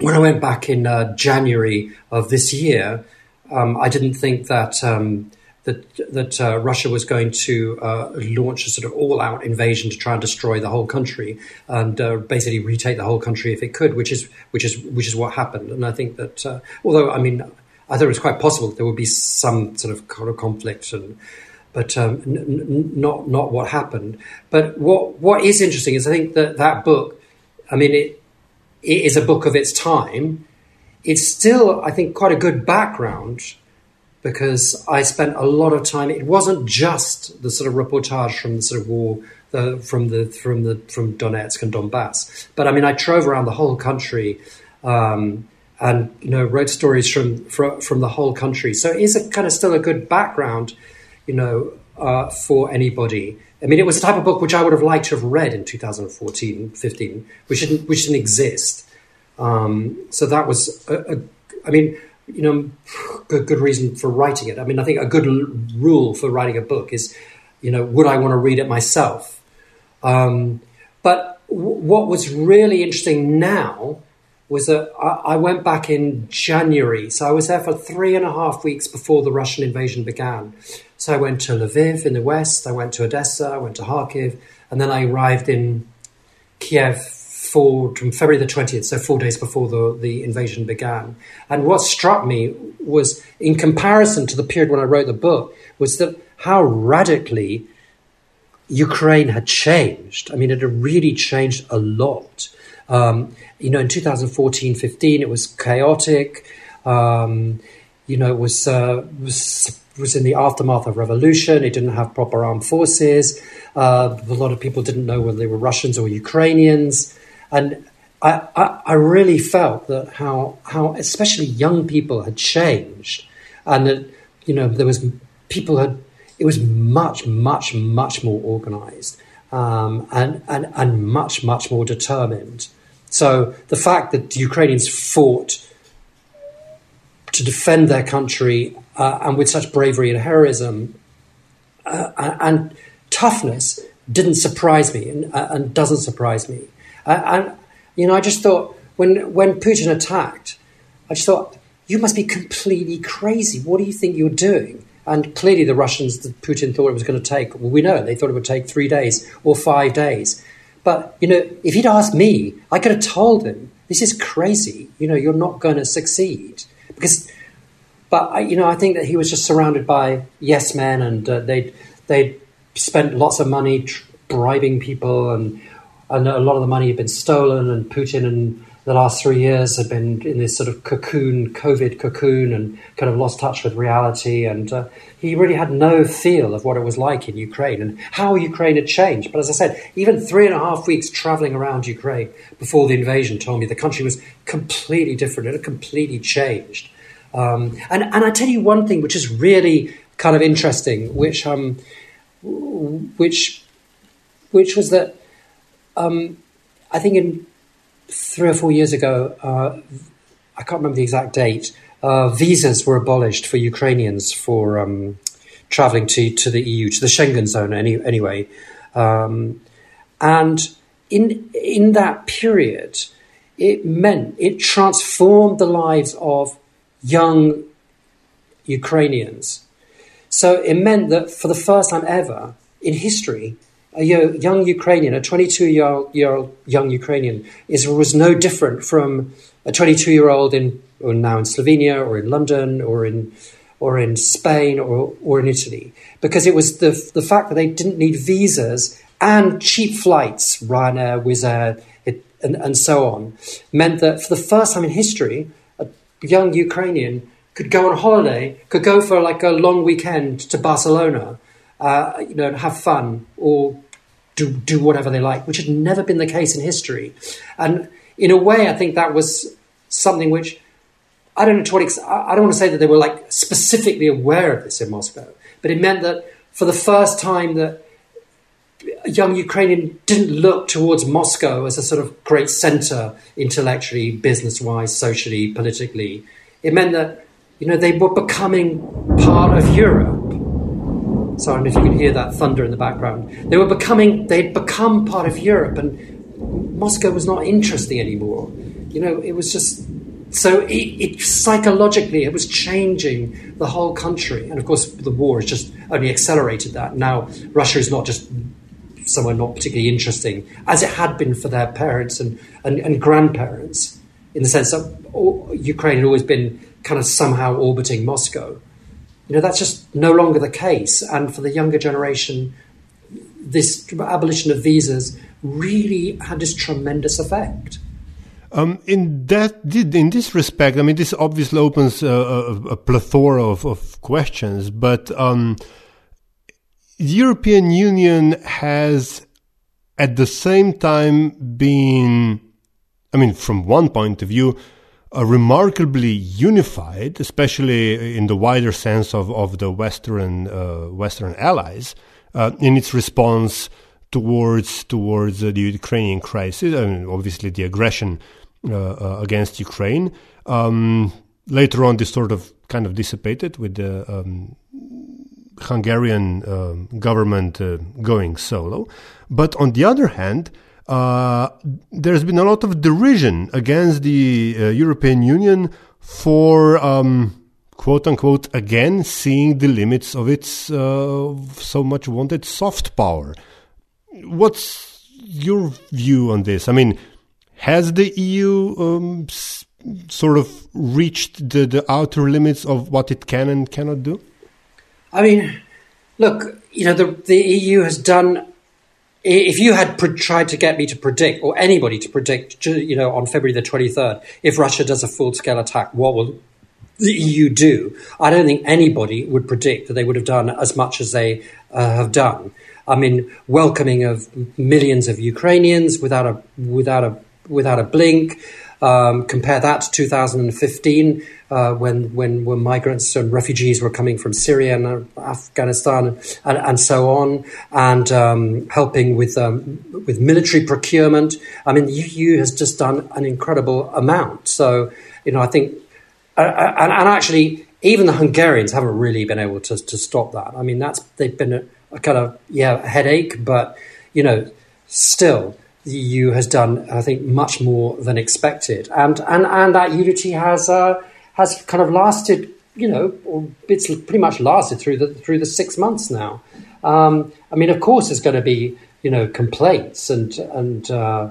when I went back in uh, January of this year, um, I didn't think that um, that that uh, Russia was going to uh, launch a sort of all-out invasion to try and destroy the whole country and uh, basically retake the whole country if it could, which is which is which is what happened. And I think that uh, although I mean I thought it was quite possible there would be some sort of conflict and but um, n- n- not not what happened. But what what is interesting is I think that that book, I mean, it it is a book of its time. It's still, I think, quite a good background because I spent a lot of time. It wasn't just the sort of reportage from the sort of war, the, from the from the from Donetsk and Donbass, but I mean, I drove around the whole country. Um, and you know wrote stories from, from from the whole country. So it is a kind of still a good background, you know, uh, for anybody. I mean, it was the type of book which I would have liked to have read in 2014, 15, which didn't which didn't exist. Um, so that was, a, a, I mean, you know, good, good reason for writing it. I mean, I think a good l- rule for writing a book is, you know, would I want to read it myself? Um, but w- what was really interesting now was that I, I went back in January. So I was there for three and a half weeks before the Russian invasion began. So I went to Lviv in the west, I went to Odessa, I went to Kharkiv, and then I arrived in Kiev for, from February the 20th, so four days before the, the invasion began. And what struck me was, in comparison to the period when I wrote the book, was that how radically Ukraine had changed. I mean, it had really changed a lot. Um, you know, in 2014 15, it was chaotic. Um, you know, it was, uh, was, was in the aftermath of revolution. It didn't have proper armed forces. Uh, a lot of people didn't know whether they were Russians or Ukrainians. And I, I, I really felt that how, how especially young people had changed and that, you know, there was people had, it was much, much, much more organized um, and, and, and much, much more determined. So the fact that the Ukrainians fought to defend their country uh, and with such bravery and heroism uh, and toughness didn't surprise me and, uh, and doesn't surprise me. Uh, and, you know, I just thought when, when Putin attacked, I just thought, you must be completely crazy. What do you think you're doing? And clearly, the Russians, that Putin thought it was going to take, well, we know they thought it would take three days or five days. But, you know, if he'd asked me, I could have told him, this is crazy. You know, you're not going to succeed. Because, but, I, you know, I think that he was just surrounded by yes men and uh, they'd, they'd spent lots of money tr- bribing people and, and a lot of the money had been stolen and Putin in the last three years had been in this sort of cocoon, COVID cocoon and kind of lost touch with reality. And uh, he really had no feel of what it was like in Ukraine and how Ukraine had changed. But as I said, even three and a half weeks traveling around Ukraine before the invasion told me the country was completely different. It had completely changed. Um, and, and I tell you one thing which is really kind of interesting, which, um, which, which was that um, I think in three or four years ago, uh, I can't remember the exact date, uh, visas were abolished for Ukrainians for um, traveling to, to the EU, to the Schengen zone any, anyway. Um, and in, in that period, it meant, it transformed the lives of young Ukrainians. So it meant that for the first time ever in history, a young Ukrainian, a 22 year old, young Ukrainian, is, was no different from a 22 year old in or now in Slovenia or in London or in or in Spain or, or in Italy, because it was the the fact that they didn't need visas and cheap flights, Ryanair, Wizz Air, and, and so on, meant that for the first time in history, a young Ukrainian could go on holiday, could go for like a long weekend to Barcelona, uh, you know, have fun or do do whatever they like, which had never been the case in history. And in a way, I think that was something which I don't know to what I don't want to say that they were like specifically aware of this in Moscow, but it meant that for the first time that a young Ukrainian didn't look towards Moscow as a sort of great center intellectually, business wise, socially, politically. It meant that you know they were becoming part of Europe. So I don't know if you can hear that thunder in the background. They were becoming, they'd become part of Europe, and Moscow was not interesting anymore. You know, it was just so it, it, psychologically it was changing the whole country, and of course the war has just only accelerated that. Now Russia is not just somewhere not particularly interesting, as it had been for their parents and, and, and grandparents, in the sense that Ukraine had always been kind of somehow orbiting Moscow. You know, that's just no longer the case. And for the younger generation, this abolition of visas really had this tremendous effect. Um, in that, in this respect, I mean, this obviously opens a, a, a plethora of, of, questions, but um, the European Union has, at the same time, been, I mean, from one point of view, uh, remarkably unified, especially in the wider sense of, of the Western uh, Western allies, uh, in its response towards towards the Ukrainian crisis. Mean, obviously, the aggression uh, uh, against Ukraine. Um, later on, this sort of kind of dissipated with the um, Hungarian um, government uh, going solo. But on the other hand, uh, there's been a lot of derision against the uh, European Union for, um, quote unquote, again seeing the limits of its uh, so much wanted soft power. What's your view on this? I mean, has the EU um, sort of reached the, the outer limits of what it can and cannot do? I mean, look, you know, the, the EU has done if you had pre- tried to get me to predict, or anybody to predict, you know, on February the 23rd, if Russia does a full scale attack, what will the EU do? I don't think anybody would predict that they would have done as much as they uh, have done. I mean, welcoming of millions of Ukrainians without a without a without a blink. Um, compare that to 2015, uh, when, when when migrants and refugees were coming from Syria and Afghanistan and, and so on, and um, helping with um, with military procurement. I mean, the EU has just done an incredible amount. So, you know, I think, uh, uh, and, and, actually, even the Hungarians haven't really been able to to stop that. I mean, that's they've been a, a kind of yeah headache, but you know, still the EU has done, I think, much more than expected, and and and that unity has uh, has kind of lasted, you know, it's pretty much lasted through the through the six months now. Um, I mean, of course, there's going to be you know complaints and and uh,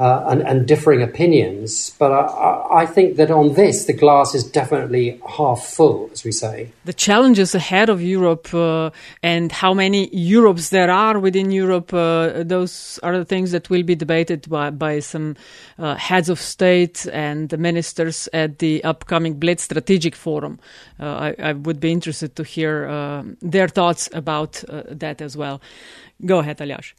uh, and, and, differing opinions. But I, I, think that on this, the glass is definitely half full, as we say. The challenges ahead of Europe uh, and how many Europes there are within Europe, uh, those are the things that will be debated by, by some uh, heads of state and the ministers at the upcoming Bled Strategic Forum. Uh, I, I, would be interested to hear uh, their thoughts about that as well. Go ahead, Aljaž.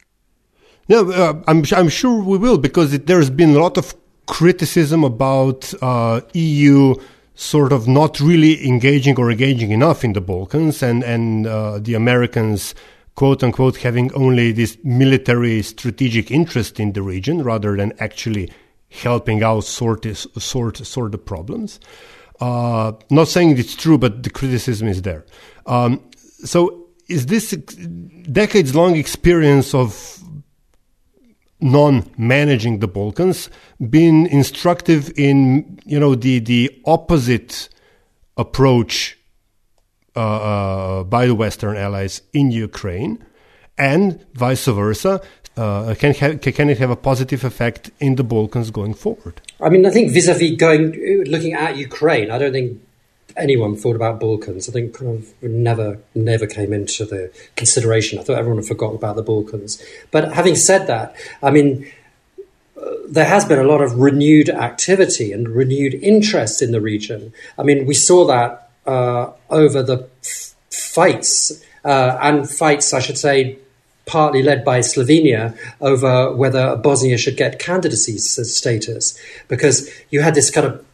Yeah, uh, I'm, I'm sure we will because it, there's been a lot of criticism about uh, EU sort of not really engaging or engaging enough in the Balkans and, and uh, the Americans, quote unquote, having only this military strategic interest in the region rather than actually helping out sort, sort, sort the problems. Uh, not saying it's true, but the criticism is there. Um, so is this decades long experience of non-managing the Balkans been instructive in you know the the opposite approach uh, uh, by the Western allies in Ukraine, and vice versa. Uh, can can it have a positive effect in the Balkans going forward? I mean, I think vis-a-vis going looking at Ukraine, I don't think anyone thought about Balkans. I think kind of never never came into the consideration. I thought everyone had forgotten about the Balkans. But having said that, I mean, uh, there has been a lot of renewed activity and renewed interest in the region. I mean, we saw that uh, over the f- fights uh, and fights, I should say, partly led by Slovenia over whether Bosnia should get candidacy status, because you had this kind of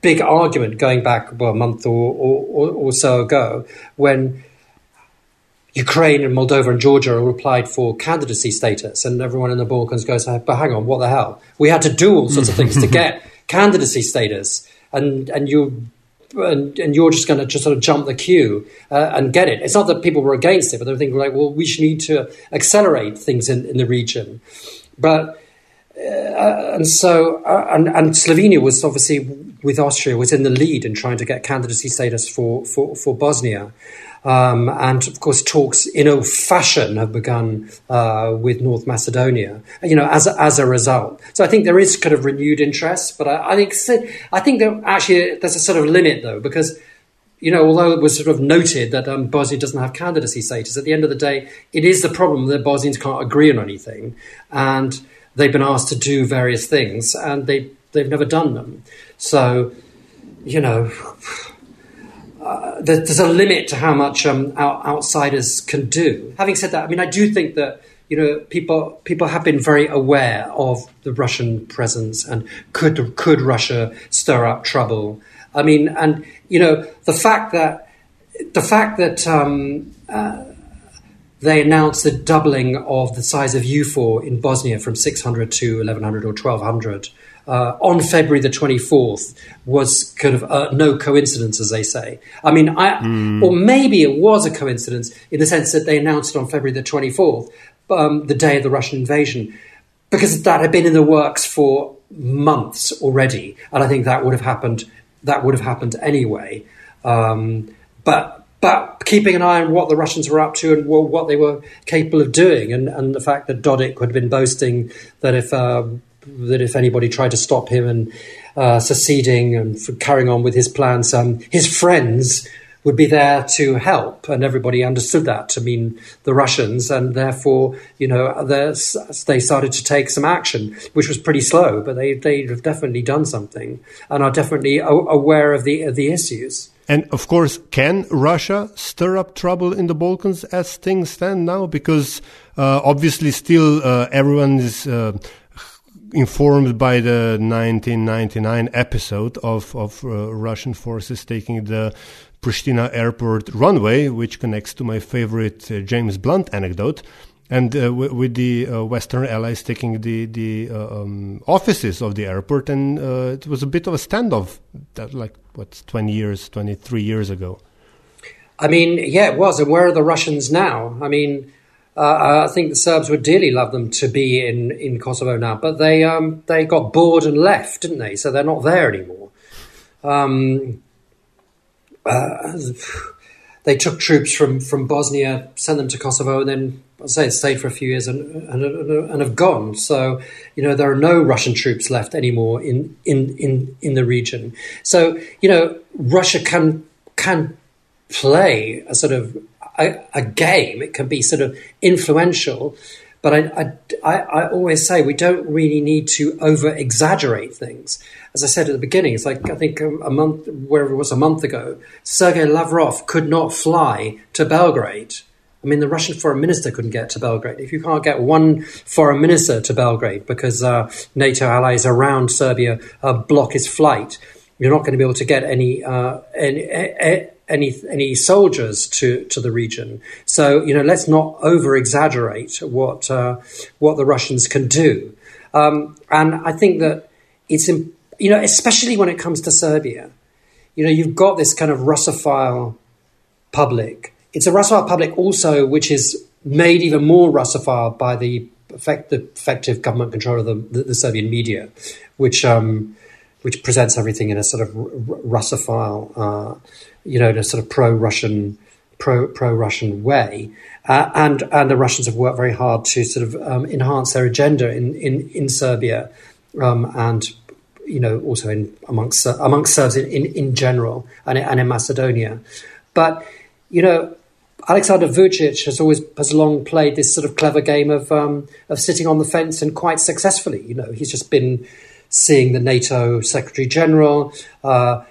big argument going back well, a month or, or, or so ago when Ukraine and Moldova and Georgia all replied for candidacy status, and everyone in the Balkans goes, "But hang on, what the hell? We had to do all sorts of things to get candidacy status, and and you." And, and you're just going to just sort of jump the queue uh, and get it. It's not that people were against it, but they're thinking like, well, we should need to accelerate things in, in the region. But uh, and so, uh, and, and, Slovenia was obviously with Austria was in the lead in trying to get candidacy status for for, for Bosnia, um, and of course talks in old fashion have begun uh, with North Macedonia. You know, as as a result, so I think there is kind of renewed interest, but I, I think I think that actually there's a sort of limit though because you know, although it was sort of noted that um, Bosnia doesn't have candidacy status, at the end of the day, it is the problem that Bosnians can't agree on anything, and they've been asked to do various things, and they they've never done them. So, you know, uh, there's a limit to how much um, outsiders can do. Having said that, I mean, I do think that you know people people have been very aware of the Russian presence and could could Russia stir up trouble. I mean, and you know the fact that the fact that um, uh, they announced the doubling of the size of EUFOR in Bosnia from 600 to 1100 or 1200 uh, on February the 24th was kind of uh, no coincidence, as they say. I mean, I, mm. or maybe it was a coincidence in the sense that they announced it on February the 24th, um, the day of the Russian invasion, because that had been in the works for months already, and I think that would have happened. That would have happened anyway. Um, but but keeping an eye on what the Russians were up to and what they were capable of doing, and, and the fact that Dodik had been boasting that if um, that if anybody tried to stop him and uh, seceding and carrying on with his plans, um, his friends would be there to help, and everybody understood that to mean the Russians, and therefore, you know, they started to take some action, which was pretty slow, but they they have definitely done something and are definitely aware of the of the issues. And of course, can Russia stir up trouble in the Balkans as things stand now? Because uh, obviously, still uh, everyone is uh, informed by the 1999 episode of, of uh, Russian forces taking the Pristina airport runway, which connects to my favorite uh, James Blunt anecdote. And uh, w- with the uh, Western allies taking the the uh, um, offices of the airport, and uh, it was a bit of a standoff, that like what twenty years, twenty three years ago. I mean, yeah, it was. And where are the Russians now? I mean, uh, I think the Serbs would dearly love them to be in, in Kosovo now, but they um, they got bored and left, didn't they? So they're not there anymore. Um, uh, they took troops from, from Bosnia, sent them to Kosovo, and then say stayed for a few years and, and, and have gone. So you know there are no Russian troops left anymore in in in, in the region. So you know Russia can can play a sort of a, a game. It can be sort of influential. But I, I, I, always say we don't really need to over exaggerate things. As I said at the beginning, it's like I think um, a, month, wherever it was a month ago, Sergei Lavrov could not fly to Belgrade. I mean, the Russian foreign minister couldn't get to Belgrade. If you can't get one foreign minister to Belgrade because uh, NATO allies around Serbia uh, block his flight, you're not going to be able to get any, uh, any any any soldiers to to the region. So you know, let's not over exaggerate what uh, what the Russians can do. Um, and I think that it's you know, especially when it comes to Serbia, you know, you've got this kind of Russophile public. It's a Russophile public also, which is made even more Russophile by the, effect, the effective government control of the, the, the Serbian media, which um, which presents everything in a sort of Russophile. Uh, you know, in a sort of pro-Russian, pro pro-Russian way. Uh, and and the Russians have worked very hard to sort of um, enhance their agenda in in, in Serbia, um, and you know also in amongst amongst Serbs in, in, in general and, and in Macedonia. But you know, Alexander Vucic has always has long played this sort of clever game of um, of sitting on the fence and quite successfully. You know, he's just been seeing the NATO Secretary General. Uh,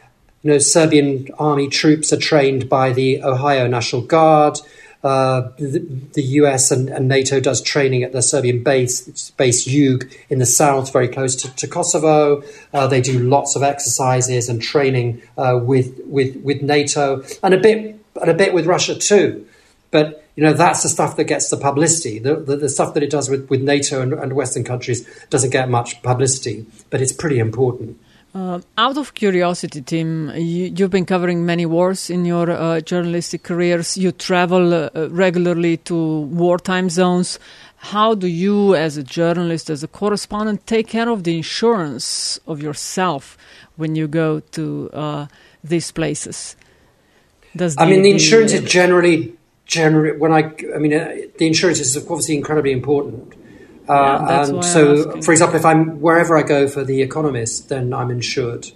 you know, Serbian army troops are trained by the Ohio National Guard. Uh, the, the, US and, and, NATO does training at the Serbian base, base Jug in the south, very close to, to Kosovo. Uh, they do lots of exercises and training uh, with, with with NATO and a bit and a bit with Russia too. But you know that's the stuff that gets the publicity. The, the, the stuff that it does with, with NATO and, and Western countries doesn't get much publicity, but it's pretty important. Uh, out of curiosity, Tim, you, have been covering many wars in your uh, journalistic careers. You travel uh, regularly to wartime zones. How do you, as a journalist, as a correspondent, take care of the insurance of yourself when you go to uh, these places? Does I mean, the insurance is generally, generally when I, I mean, uh, the insurance is obviously incredibly important. Uh, and so, for example, if I'm wherever I go for the Economist, then I'm insured.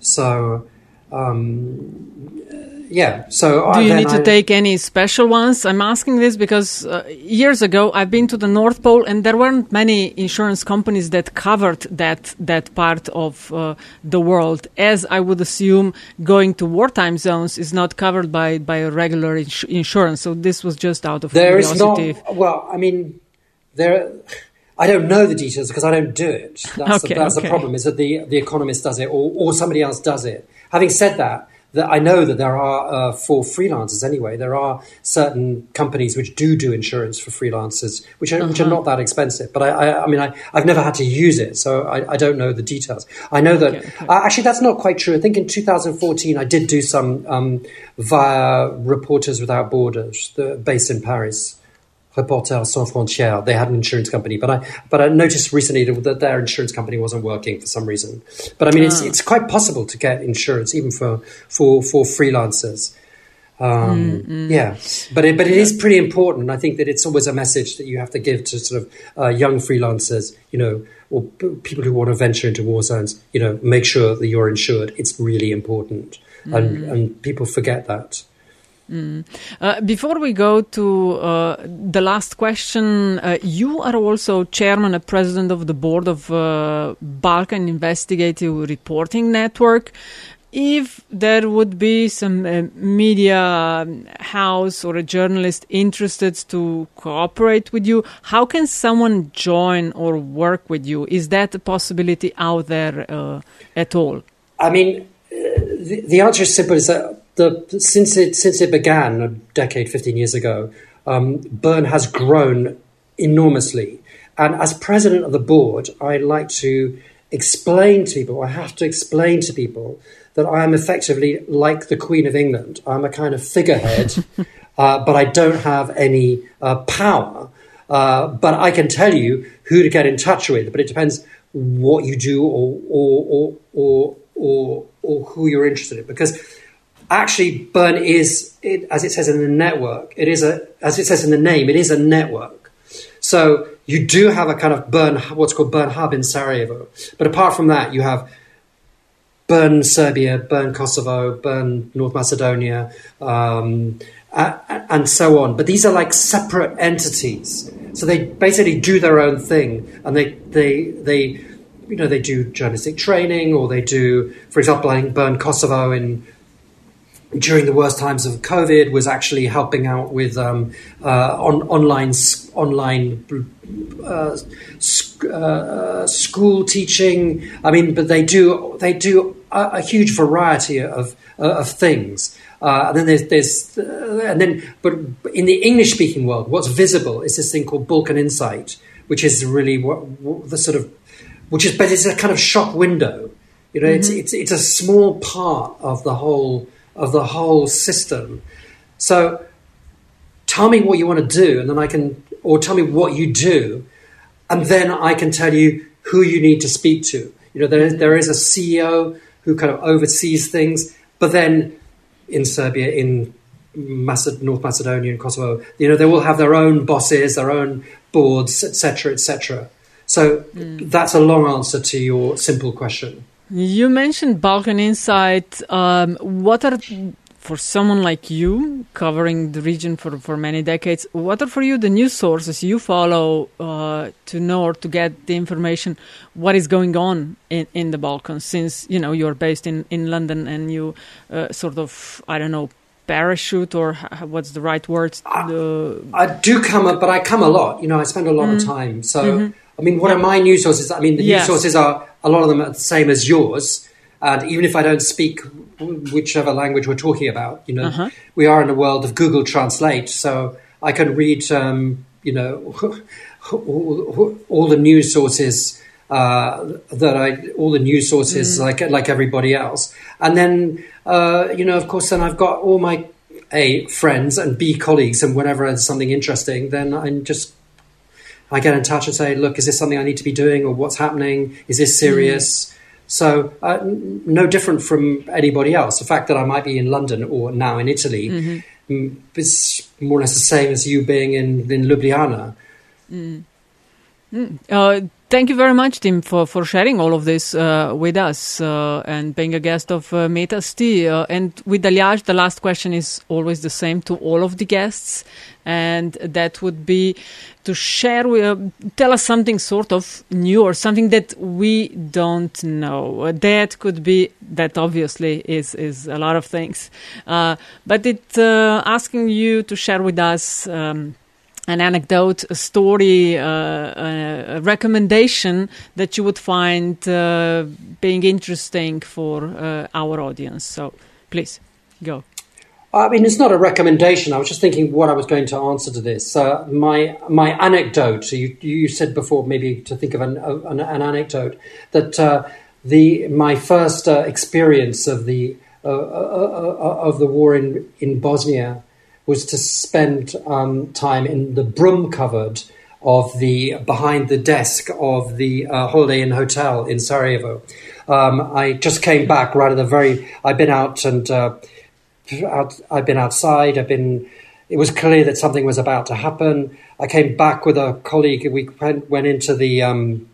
So, um, yeah. So do you need to I- take any special ones? I'm asking this because uh, years ago I've been to the North Pole and there weren't many insurance companies that covered that that part of uh, the world. As I would assume, going to wartime zones is not covered by by a regular ins- insurance. So this was just out of There is not. Well, I mean, there. I don't know the details because I don't do it. That's, Okay, the, that's okay. the problem. Is that the the economist does it, or, or somebody else does it. Having said that, that I know that there are uh, for freelancers anyway. There are certain companies which do do insurance for freelancers, which are which are Uh-huh. not that expensive. But I, I, I mean, I, I've never had to use it, so I, I don't know the details. I know that Okay, okay. uh, actually that's not quite true. I think in 2014 I did do some um, via Reporters Without Borders, the, based in Paris. Reporters Sans Frontières. They had an insurance company, but I but I noticed recently that, that their insurance company wasn't working for some reason. But I mean, it's it's quite possible to get insurance even for for for freelancers. Um, Yeah, but it, but it is pretty important. I think that it's always a message that you have to give to sort of uh, young freelancers, you know, or p- people who want to venture into war zones. You know, make sure that you're insured. It's really important, and and people forget that. Uh, before we go to uh, the last question, uh, you are also chairman and president of the board of uh, Balkan Investigative Reporting Network. If there would be some uh, media um, house or a journalist interested to cooperate with you, how can someone join or work with you? Is that a possibility out there uh, at all? I mean, the, the answer is simple: is that the since it since it began a decade, fifteen years ago, um, BIRN has grown enormously. And as president of the board, I like to explain to people. I have to explain to people that I am effectively like the Queen of England. I'm a kind of figurehead, uh, but I don't have any uh, power. Uh, but I can tell you who to get in touch with. But it depends what you do or or or or or, or who you're interested in. Because actually, BIRN is, it, as it says in the network, it is a as it says in the name, it is a network. So you do have a kind of BIRN what's called BIRN Hub in Sarajevo. But apart from that, you have BIRN Serbia, BIRN Kosovo, BIRN North Macedonia, um, and so on. But these are like separate entities. So they basically do their own thing, and they they they you know they do journalistic training, or they do, for example, I think BIRN Kosovo in during the worst times of COVID was actually helping out with um, uh, on, online online uh, sc- uh, school teaching. I mean, but they do they do a, a huge variety of uh, of things. Uh, and then there's, there's uh, and then but in the English speaking world, what's visible is this thing called Balkan Insight, which is really what, what the sort of which is but it's a kind of shop window. You know, it's it's it's a small part of the whole of the whole system. So tell me what you want to do, and then I can, or tell me what you do, and then I can tell you who you need to speak to. You know, there there is a CEO who kind of oversees things, but then in Serbia, in Maced- North Macedonia, and Kosovo, you know, they will have their own bosses, their own boards, etc., etc. So mm. that's a long answer to your simple question. You mentioned Balkan Insight. Um, what are, for someone like you, covering the region for, for many decades, what are for you the news sources you follow uh, to know or to get the information what is going on in, in the Balkans? Since you know you're based in, in London and you uh, sort of I don't know parachute or what's the right word? The, I do come up, but I come a lot. You know, I spend a lot of time. So, I mean, what are my news sources? I mean, the Mm-hmm. Yes. news sources are a lot of them are the same as yours. And even if I don't speak whichever language we're talking about, you know, Uh-huh. we are in a world of Google Translate. So I can read, um, you know, all, all the news sources uh, that I, all the news sources like like everybody else. And then, uh, you know, of course, then I've got all my a friends and b colleagues, and whenever there's something interesting, then I'm just I get in touch and say, look, is this something I need to be doing, or what's happening? Is this serious? So uh, n- no different from anybody else. The fact that I might be in London or now in Italy mm, is more or less the same as you being in in Ljubljana. Uh, Thank you very much, Tim, for, for sharing all of this uh, with us uh, and being a guest of uh, Metasty. Uh, and with Aljaž, the last question is always the same to all of the guests, and that would be to share, uh, tell us something sort of new or something that we don't know. Uh, that could be, that obviously is, is a lot of things. Uh, but it asking you to share with us. Um, an anecdote, a story, uh, a, recommendation that you would find uh, being interesting for uh, our audience. So please go. I mean, it's not a recommendation. I was just thinking what I was going to answer to this. Uh, my my anecdote. You you said before maybe to think of an an, an anecdote that uh, the my first uh, experience of the of the war in in Bosnia was to spend um, time in the broom cupboard of the behind the desk of the uh, Holiday Inn hotel in Sarajevo. Um, I just came back right at the very. I've been out and uh, out, I've been outside. I've been. It was clear that something was about to happen. I came back with a colleague. We went, went into the. Um,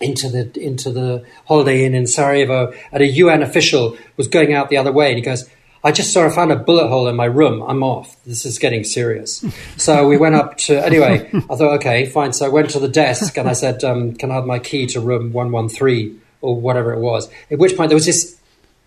into the into the Holiday Inn in Sarajevo, and a UN official was going out the other way, and he goes, I just saw I found a bullet hole in my room. I'm off. This is getting serious. so we went up to anyway. I thought, okay, fine. So I went to the desk and I said, um, "Can I have my key to room one one three or whatever it was?" At which point there was this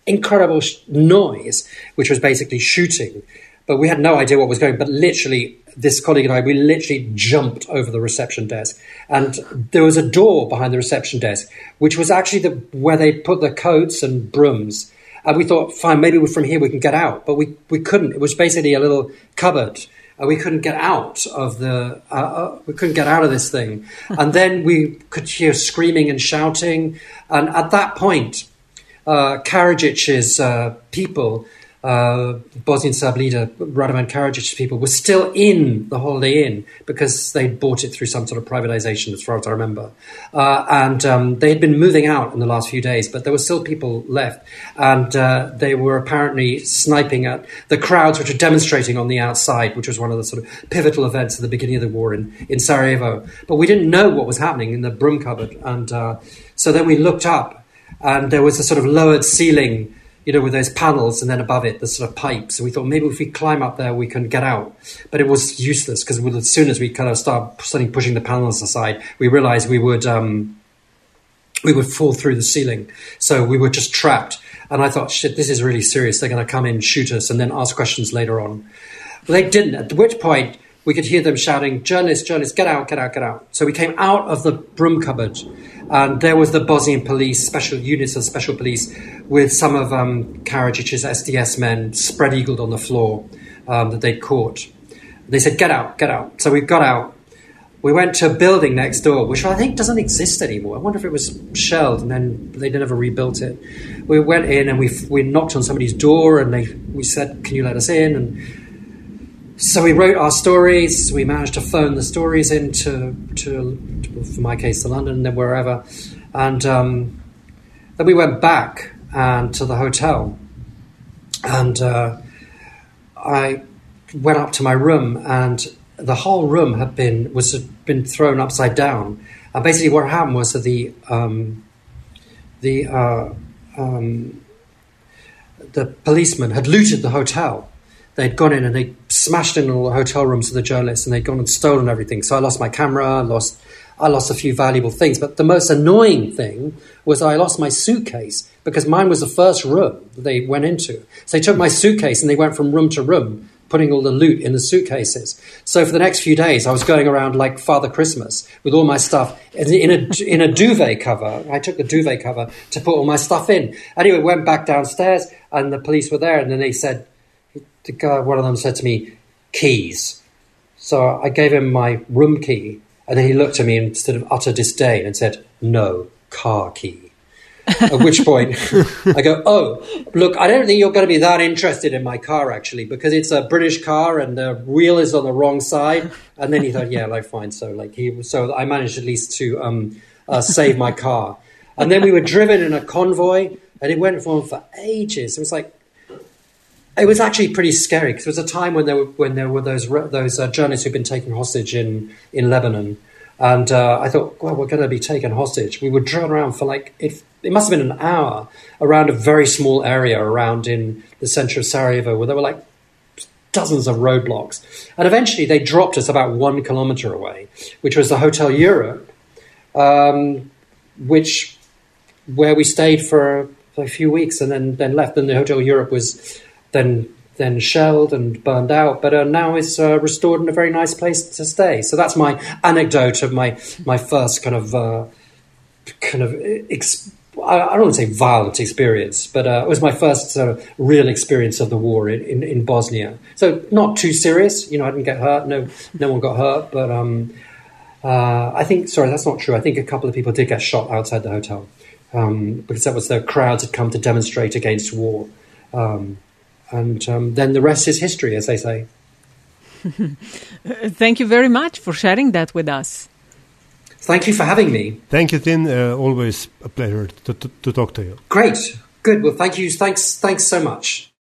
incredible sh- noise, which was basically shooting. But we had no idea what was going. But literally, this colleague and I, we literally jumped over the reception desk, and there was a door behind the reception desk, which was actually the where they put the coats and brooms and we thought, fine, maybe from here we can get out. But we, we couldn't. It was basically a little cupboard. And we couldn't get out of the, uh, uh, we couldn't get out of this thing. and then we could hear screaming and shouting. And at that point, uh, Karadzic's uh, people uh, Bosnian Serb leader Radovan Karadzic's people were still in the Holiday Inn because they'd bought it through some sort of privatization, as far as I remember. Uh, and um, they had been moving out in the last few days, but there were still people left. And uh, they were apparently sniping at the crowds which were demonstrating on the outside, which was one of the sort of pivotal events at the beginning of the war in, in Sarajevo. But we didn't know what was happening in the broom cupboard. And uh, so then we looked up, and there was a sort of lowered ceiling you know, with those panels and then above it, the sort of pipes. And we thought maybe if we climb up there, we can get out. But it was useless because as soon as we kind of start starting pushing the panels aside, we realized we would, um, we would fall through the ceiling. So we were just trapped. And I thought, shit, this is really serious. They're going to come in, shoot us, and then ask questions later on. But they didn't. At which point, we could hear them shouting, journalists, journalists, get out, get out, get out. So we came out of the broom cupboard, and there was the Bosnian police, special units of special police, with some of um, Karadzic's SDS men spread eagled on the floor um, that they'd caught. They said, get out, get out. So we got out. We went to a building next door, which I think doesn't exist anymore. I wonder if it was shelled and then they never rebuilt it. We went in and we, we knocked on somebody's door and they, we said, Can you let us in? And so we wrote our stories. We managed to phone the stories in to, to, for my case, to London then wherever. And um, then we went back and to the hotel. And uh, I went up to my room, and the whole room had been was had been thrown upside down. And basically, what happened was that the um, the uh, um, the policeman had looted the hotel they'd gone in and they smashed in all the hotel rooms of the journalists and they'd gone and stolen everything. So I lost my camera, I lost I lost a few valuable things. But the most annoying thing was I lost my suitcase because mine was the first room they went into. So they took my suitcase and they went from room to room, putting all the loot in the suitcases. So for the next few days, I was going around like Father Christmas with all my stuff in a, in a duvet cover. I took the duvet cover to put all my stuff in. Anyway, went back downstairs and the police were there and then they said, the guy, one of them said to me, keys. So I gave him my room key, and then he looked at me in sort of utter disdain and said, no, car key. at which point I go, oh, look, I don't think you're going to be that interested in my car actually, because it's a British car and the wheel is on the wrong side. And then he thought, yeah, like fine. So like he, so I managed at least to um, uh, save my car. And then we were driven in a convoy, and it went on for ages. It was like it was actually pretty scary because it was a time when there were when there were those those uh, journalists who'd been taken hostage in in Lebanon, And uh, I thought, well, we're going to be taken hostage. We were driven around for like, it, it must have been an hour around a very small area around in the center of Sarajevo where there were like dozens of roadblocks. And eventually they dropped us about one kilometer away, which was the Hotel Europe, um, which where we stayed for a few weeks and then, then left. And the Hotel Europe was then then shelled and burned out, but uh, now is uh, restored in a very nice place to stay. So that's my anecdote of my my first kind of uh, kind of ex- I don't want to say violent experience, but uh, it was my first sort of real experience of the war in, in, in, Bosnia. So not too serious, you know. I didn't get hurt. No, no one got hurt, but um, uh, I think sorry, that's not true. I think a couple of people did get shot outside the hotel um, because that was the crowds had come to demonstrate against war. Um, and um, then the rest is history, as they say. Thank you very much for sharing that with us. Thank you for having me. Thank you, Tim. Uh, always a pleasure to, to, to talk to you. Great. Good. Well, thank you. Thanks. Thanks so much.